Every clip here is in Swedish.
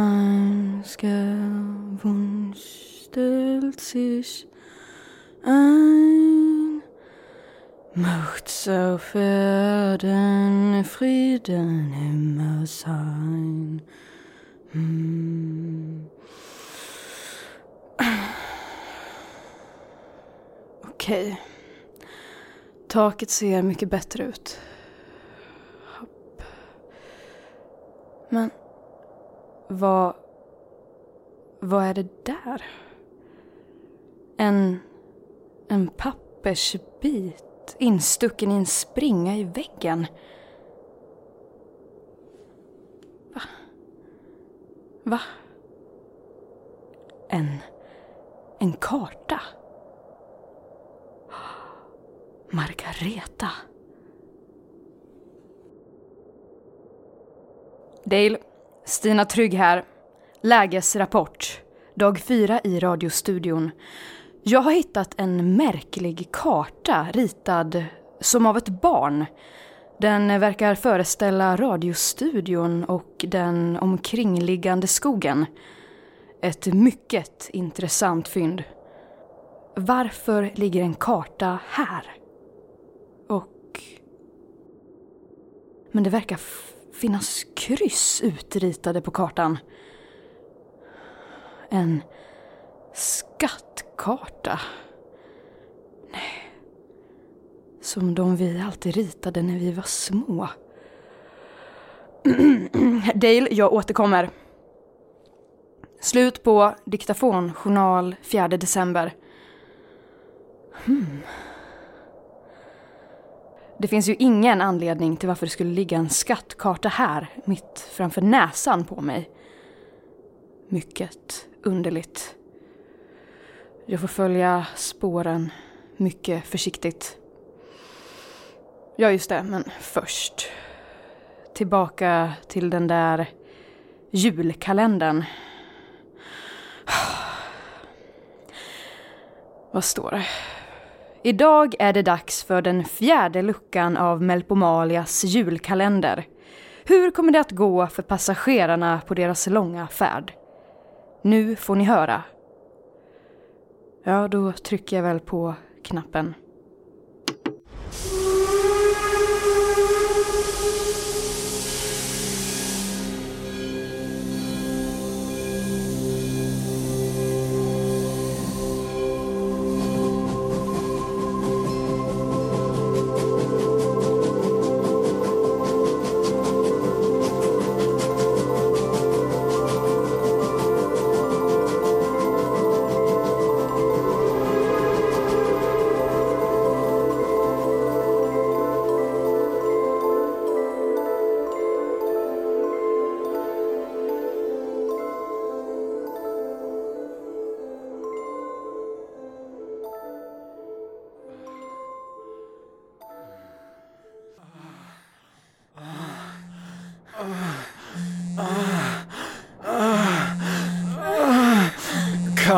Einziger Wunsch stellt sich ein. Macht's auf Erden Frieden immer sein. Mm. Okej. Taket ser mycket bättre ut. Men vad... Vad är det där? En... En pappersbit instucken i en springa i väggen. Va? Va? En... En karta? Margareta. Dale, Stina Trygg här. Lägesrapport. Dag fyra i radiostudion. Jag har hittat en märklig karta ritad som av ett barn. Den verkar föreställa radiostudion och den omkringliggande skogen. Ett mycket intressant fynd. Varför ligger en karta här? Och... Men det verkar finnas kryss utritade på kartan. En skattkarta. Nej. Som de vi alltid ritade när vi var små. Dale, jag återkommer. Slut på diktafon, journal 4 december. Hmm. Det finns ju ingen anledning till varför det skulle ligga en skattkarta här, mitt framför näsan på mig. Mycket underligt. Jag får följa spåren mycket försiktigt. Ja, just det, men först. Tillbaka till den där julkalendern. Vad står det? Idag är det dags för den fjärde luckan av Melpomalias julkalender. Hur kommer det att gå för passagerarna på deras långa färd? Nu får ni höra. Ja, då trycker jag väl på knappen.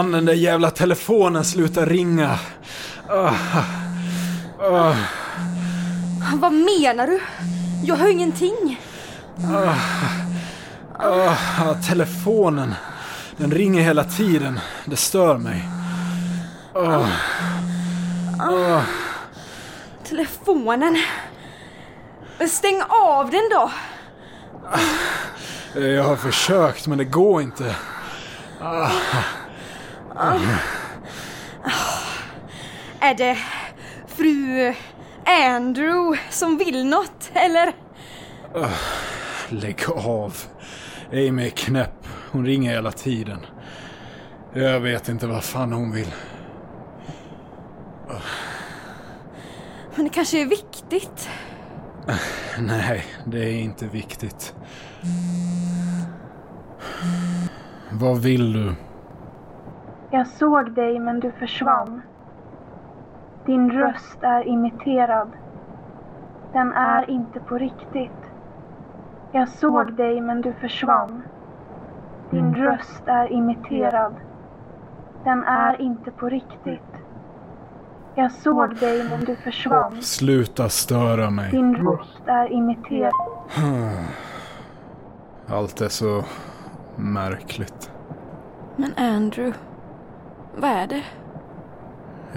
Kan den där jävla telefonen sluta ringa? Ah. Ah. Vad menar du? Jag hör ingenting. Ah, telefonen. Den ringer hela tiden. Det stör mig. Telefonen. Stäng av den då. Jag har försökt men det går inte. Är det fru Andrew som vill något, eller? Lägg av. Amy är knäpp. Hon ringer hela tiden. Jag vet inte vad fan hon vill. Men det kanske är viktigt. Nej, det är inte viktigt. Vad vill du? Jag såg dig men du försvann. Din röst är imiterad. Den är inte på riktigt. Jag såg dig men du försvann. Din röst är imiterad. Den är inte på riktigt. Jag såg dig men du försvann. Sluta störa mig. Din röst är imiterad. Allt är så märkligt. Men Andrew, vad är det?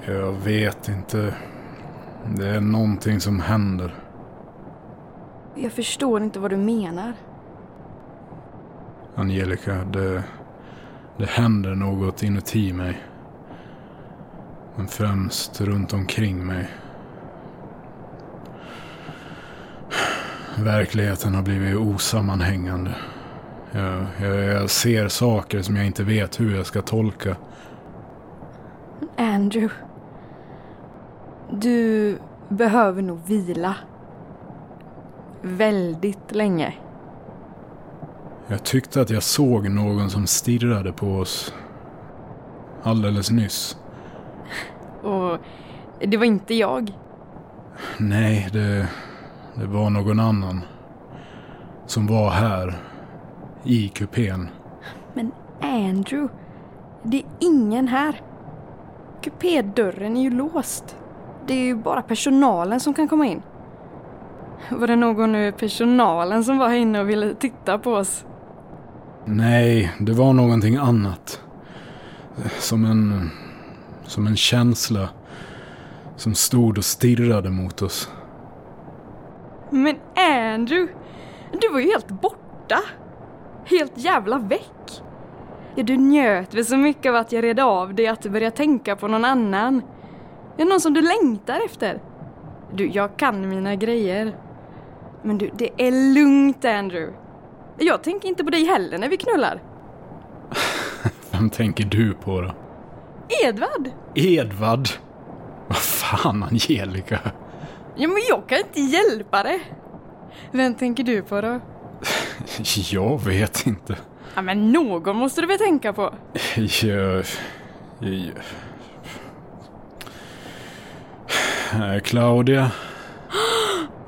Jag vet inte. Det är någonting som händer. Jag förstår inte vad du menar. Angelica, det, det händer något inuti mig. Men främst runt omkring mig. Verkligheten har blivit osammanhängande. Jag, jag, jag ser saker som jag inte vet hur jag ska tolka. Andrew. Du behöver nog vila. Väldigt länge. Jag tyckte att jag såg någon som stirrade på oss. Alldeles nyss. Och det var inte jag. Nej, det, det var någon annan. Som var här. I kupén. Men Andrew, det är ingen här. Kupédörren är ju låst. Det är ju bara personalen som kan komma in. Var det någon ur personalen som var inne och ville titta på oss? Nej, det var någonting annat. Som en... Som en känsla. Som stod och stirrade mot oss. Men Andrew, du var ju helt borta. Helt jävla väck. Ja, du njöt väl så mycket av att jag red av dig att du började tänka på någon annan. Ja, någon som du längtar efter. Du, jag kan mina grejer. Men du, det är lugnt Andrew. Jag tänker inte på dig heller när vi knullar. Vem tänker du på då? Edvard! Edvard? Vad fan, Angelica? Ja, men jag kan inte hjälpa det. Vem tänker du på då? Jag vet inte. Ja, men någon måste du väl tänka på? Jag... Eh, Claudia?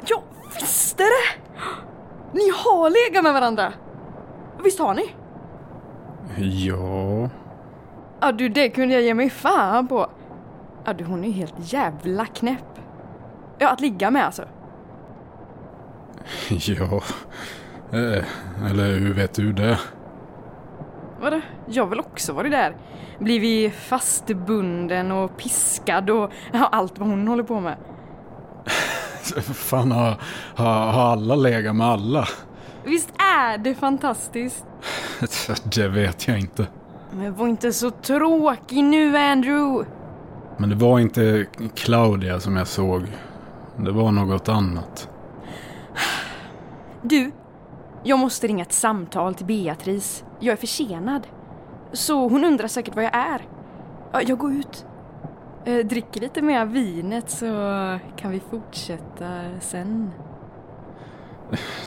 Jag visste det! Ni har legat med varandra. Visst har ni? Ja... Ja du, det kunde jag ge mig fan på. Ja du, hon är helt jävla knäpp. Ja, att ligga med alltså. Ja... Eh, Eller hur vet du det? Vadå? Jag väl också varit där. Blivit fastbunden och piskad och ja, allt vad hon håller på med. Fan, har, har, har alla legat med alla? Visst är det fantastiskt? Det vet jag inte. Men var inte så tråkig nu Andrew. Men det var inte Claudia som jag såg. Det var något annat. Du, jag måste ringa ett samtal till Beatrice. Jag är försenad. Så hon undrar säkert var jag är. Ja, jag går ut. Eh, dricker lite mer av vinet så kan vi fortsätta sen.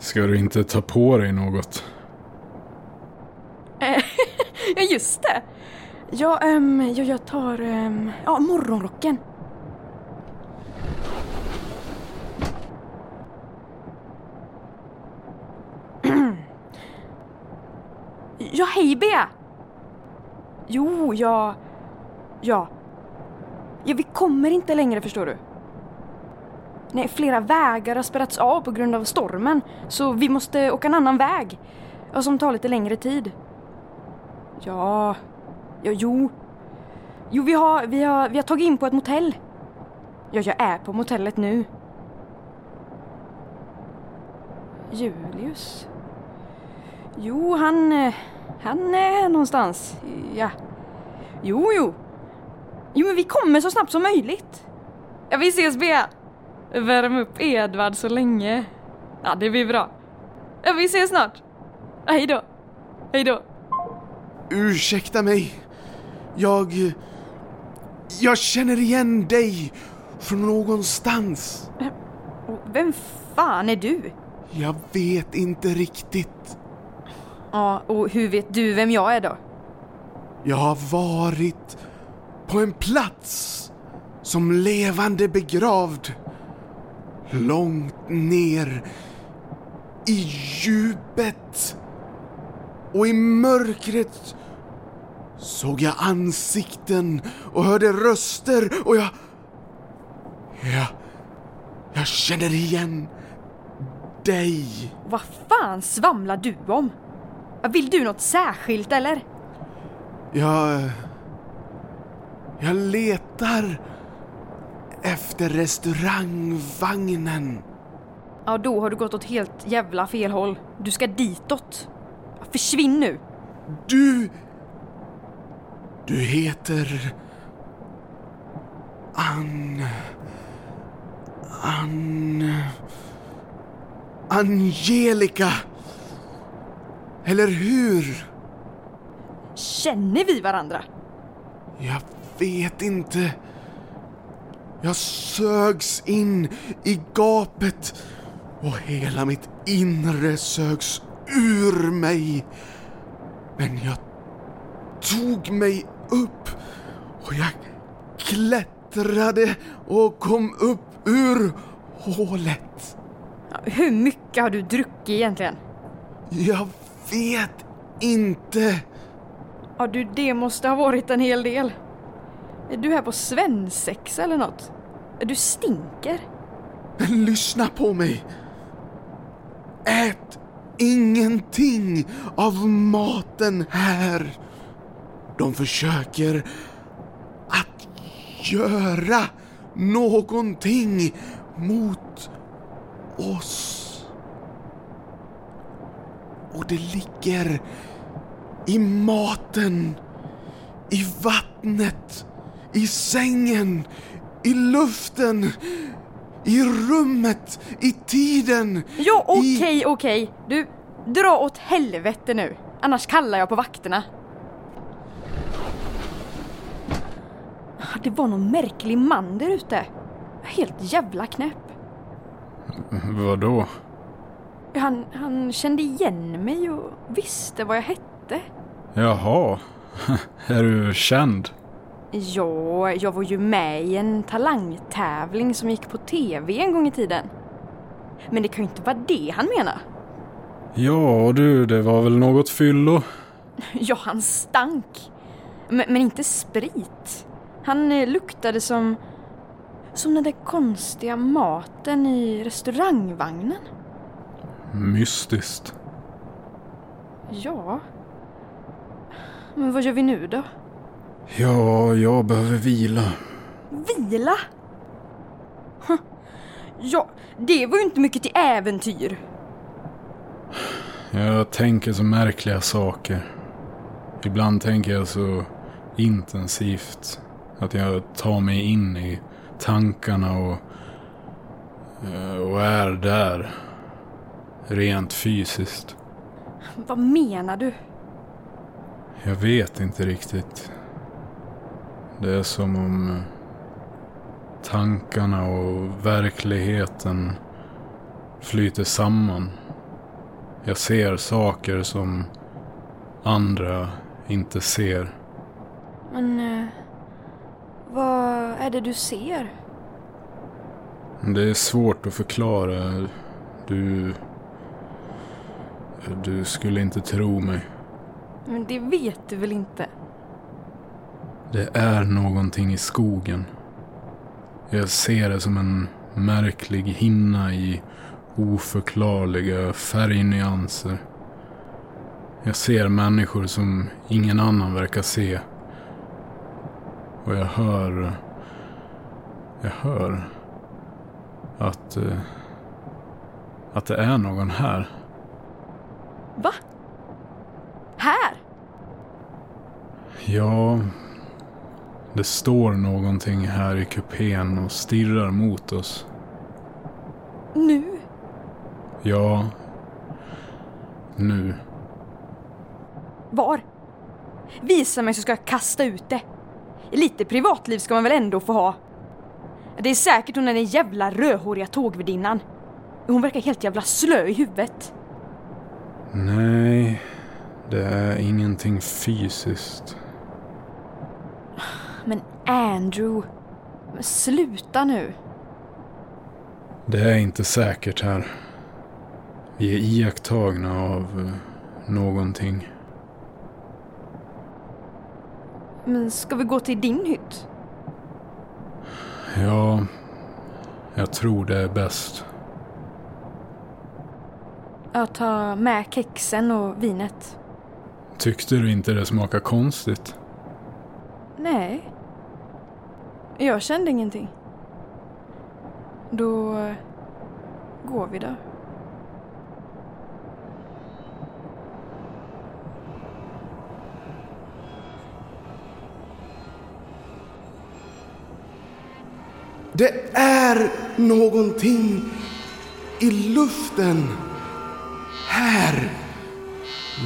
Ska du inte ta på dig något? Eh, ja, just det. Ja, ehm, ja, jag tar ehm, ja, morgonrocken. Ja, hej Bea! Jo, ja... Ja. Ja, vi kommer inte längre förstår du. Nej, flera vägar har spärrats av på grund av stormen. Så vi måste åka en annan väg. Ja, som tar lite längre tid. Ja, ja jo. Jo, vi har, vi har, vi har tagit in på ett motell. Ja, jag är på motellet nu. Julius? Jo, han, eh, han är här någonstans. Ja. Jo, jo. Jo, men vi kommer så snabbt som möjligt. Ja, vi ses Bea. Värm upp Edvard så länge. Ja, det blir bra. Ja, vi ses snart. Hej då. Hej då. Ursäkta mig. Jag... Jag känner igen dig från någonstans. Vem fan är du? Jag vet inte riktigt. Ja, och hur vet du vem jag är då? Jag har varit på en plats som levande begravd. Långt ner i djupet. Och i mörkret såg jag ansikten och hörde röster och jag... Jag... Jag känner igen dig. Vad fan svamlar du om? Vill du något särskilt eller? Jag... Jag letar efter restaurangvagnen. Ja, då har du gått åt helt jävla fel håll. Du ska ditåt. Försvinn nu! Du... Du heter... Ann... Ann... Angelica. Eller hur? Känner vi varandra? Jag vet inte. Jag sögs in i gapet och hela mitt inre sögs ur mig. Men jag tog mig upp och jag klättrade och kom upp ur hålet. Hur mycket har du druckit egentligen? Jag vet inte. Ja du, det måste ha varit en hel del. Är du här på svensexa eller något? Du stinker. Men lyssna på mig. Ät ingenting av maten här. De försöker att göra någonting mot oss. Och det ligger i maten, i vattnet, i sängen, i luften, i rummet, i tiden. Ja, i- okej, okej. Du, dra åt helvete nu. Annars kallar jag på vakterna. Det var någon märklig man där ute. Helt jävla knäpp. Vadå? Han, han kände igen mig och visste vad jag hette. Jaha. Är du känd? Ja, jag var ju med i en talangtävling som gick på tv en gång i tiden. Men det kan ju inte vara det han menar. Ja du, det var väl något fyllo? Ja, han stank. Men, men inte sprit. Han eh, luktade som... Som den där konstiga maten i restaurangvagnen. Mystiskt. Ja. Men vad gör vi nu då? Ja, jag behöver vila. Vila? Ja, det var ju inte mycket till äventyr. Jag tänker så märkliga saker. Ibland tänker jag så intensivt att jag tar mig in i tankarna och, eh, och är där. Rent fysiskt. Vad menar du? Jag vet inte riktigt. Det är som om eh, tankarna och verkligheten flyter samman. Jag ser saker som andra inte ser. Men... eh, vad är det du ser? Det är svårt att förklara. Du... Du skulle inte tro mig. Men det vet du väl inte? Det är någonting i skogen. Jag ser det som en märklig hinna i oförklarliga färgnyanser. Jag ser människor som ingen annan verkar se. Och jag hör... Jag hör att... eh, Att det är någon här. Va? Här? Ja, det står någonting här i kupén och stirrar mot oss. Nu? Ja, nu. Var? Visa mig så ska jag kasta ut det. Lite privatliv ska man väl ändå få ha? Det är säkert hon är den jävla rödhåriga tågvärdinnan. Hon verkar helt jävla slö i huvudet. Nej, det är ingenting fysiskt. Men Andrew, sluta nu. Det är inte säkert här. Vi är iakttagna av eh, någonting. Men ska vi gå till din hytt? Ja, jag tror det är bäst. Jag tar med kexen och vinet. Tyckte du inte det smakade konstigt? Nej. Jag kände ingenting. Då går vi då. Det är någonting i luften. Här.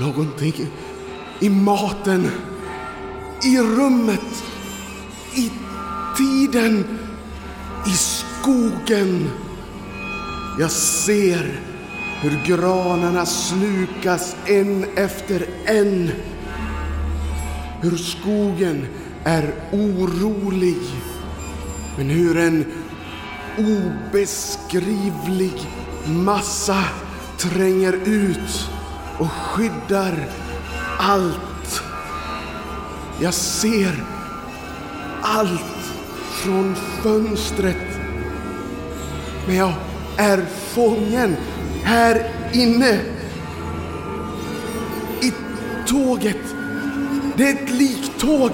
Någonting i maten. I rummet. I tiden. I skogen. Jag ser hur granarna slukas en efter en. Hur skogen är orolig. Men hur en obeskrivlig massa tränger ut och skyddar allt. Jag ser allt från fönstret. Men jag är fången här inne. I tåget. Det är ett liktåg.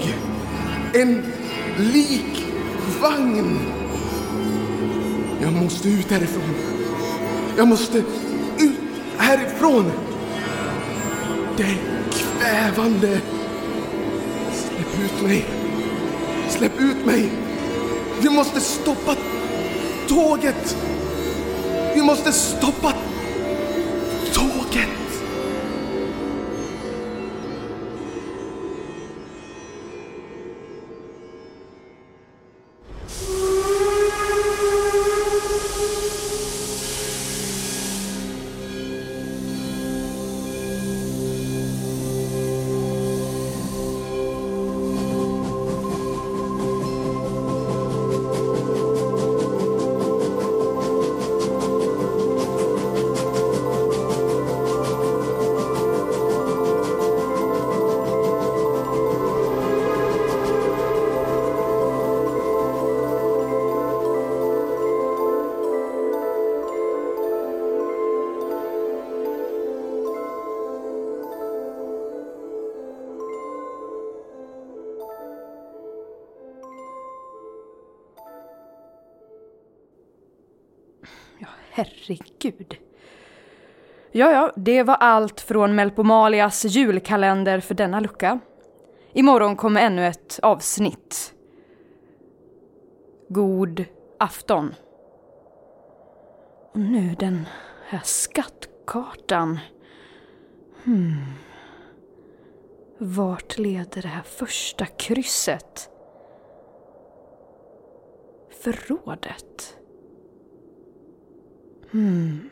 En likvagn. Jag måste ut härifrån. Jag måste härifrån. Det är kvävande. Släpp ut mig. Släpp ut mig. Vi måste stoppa tåget. Vi måste stoppa Ja, Herregud. Ja, ja, det var allt från Melpomalias julkalender för denna lucka. Imorgon kommer ännu ett avsnitt. God afton. Och nu den här skattkartan. Hmm. Vart leder det här första krysset? Förrådet. Hmm.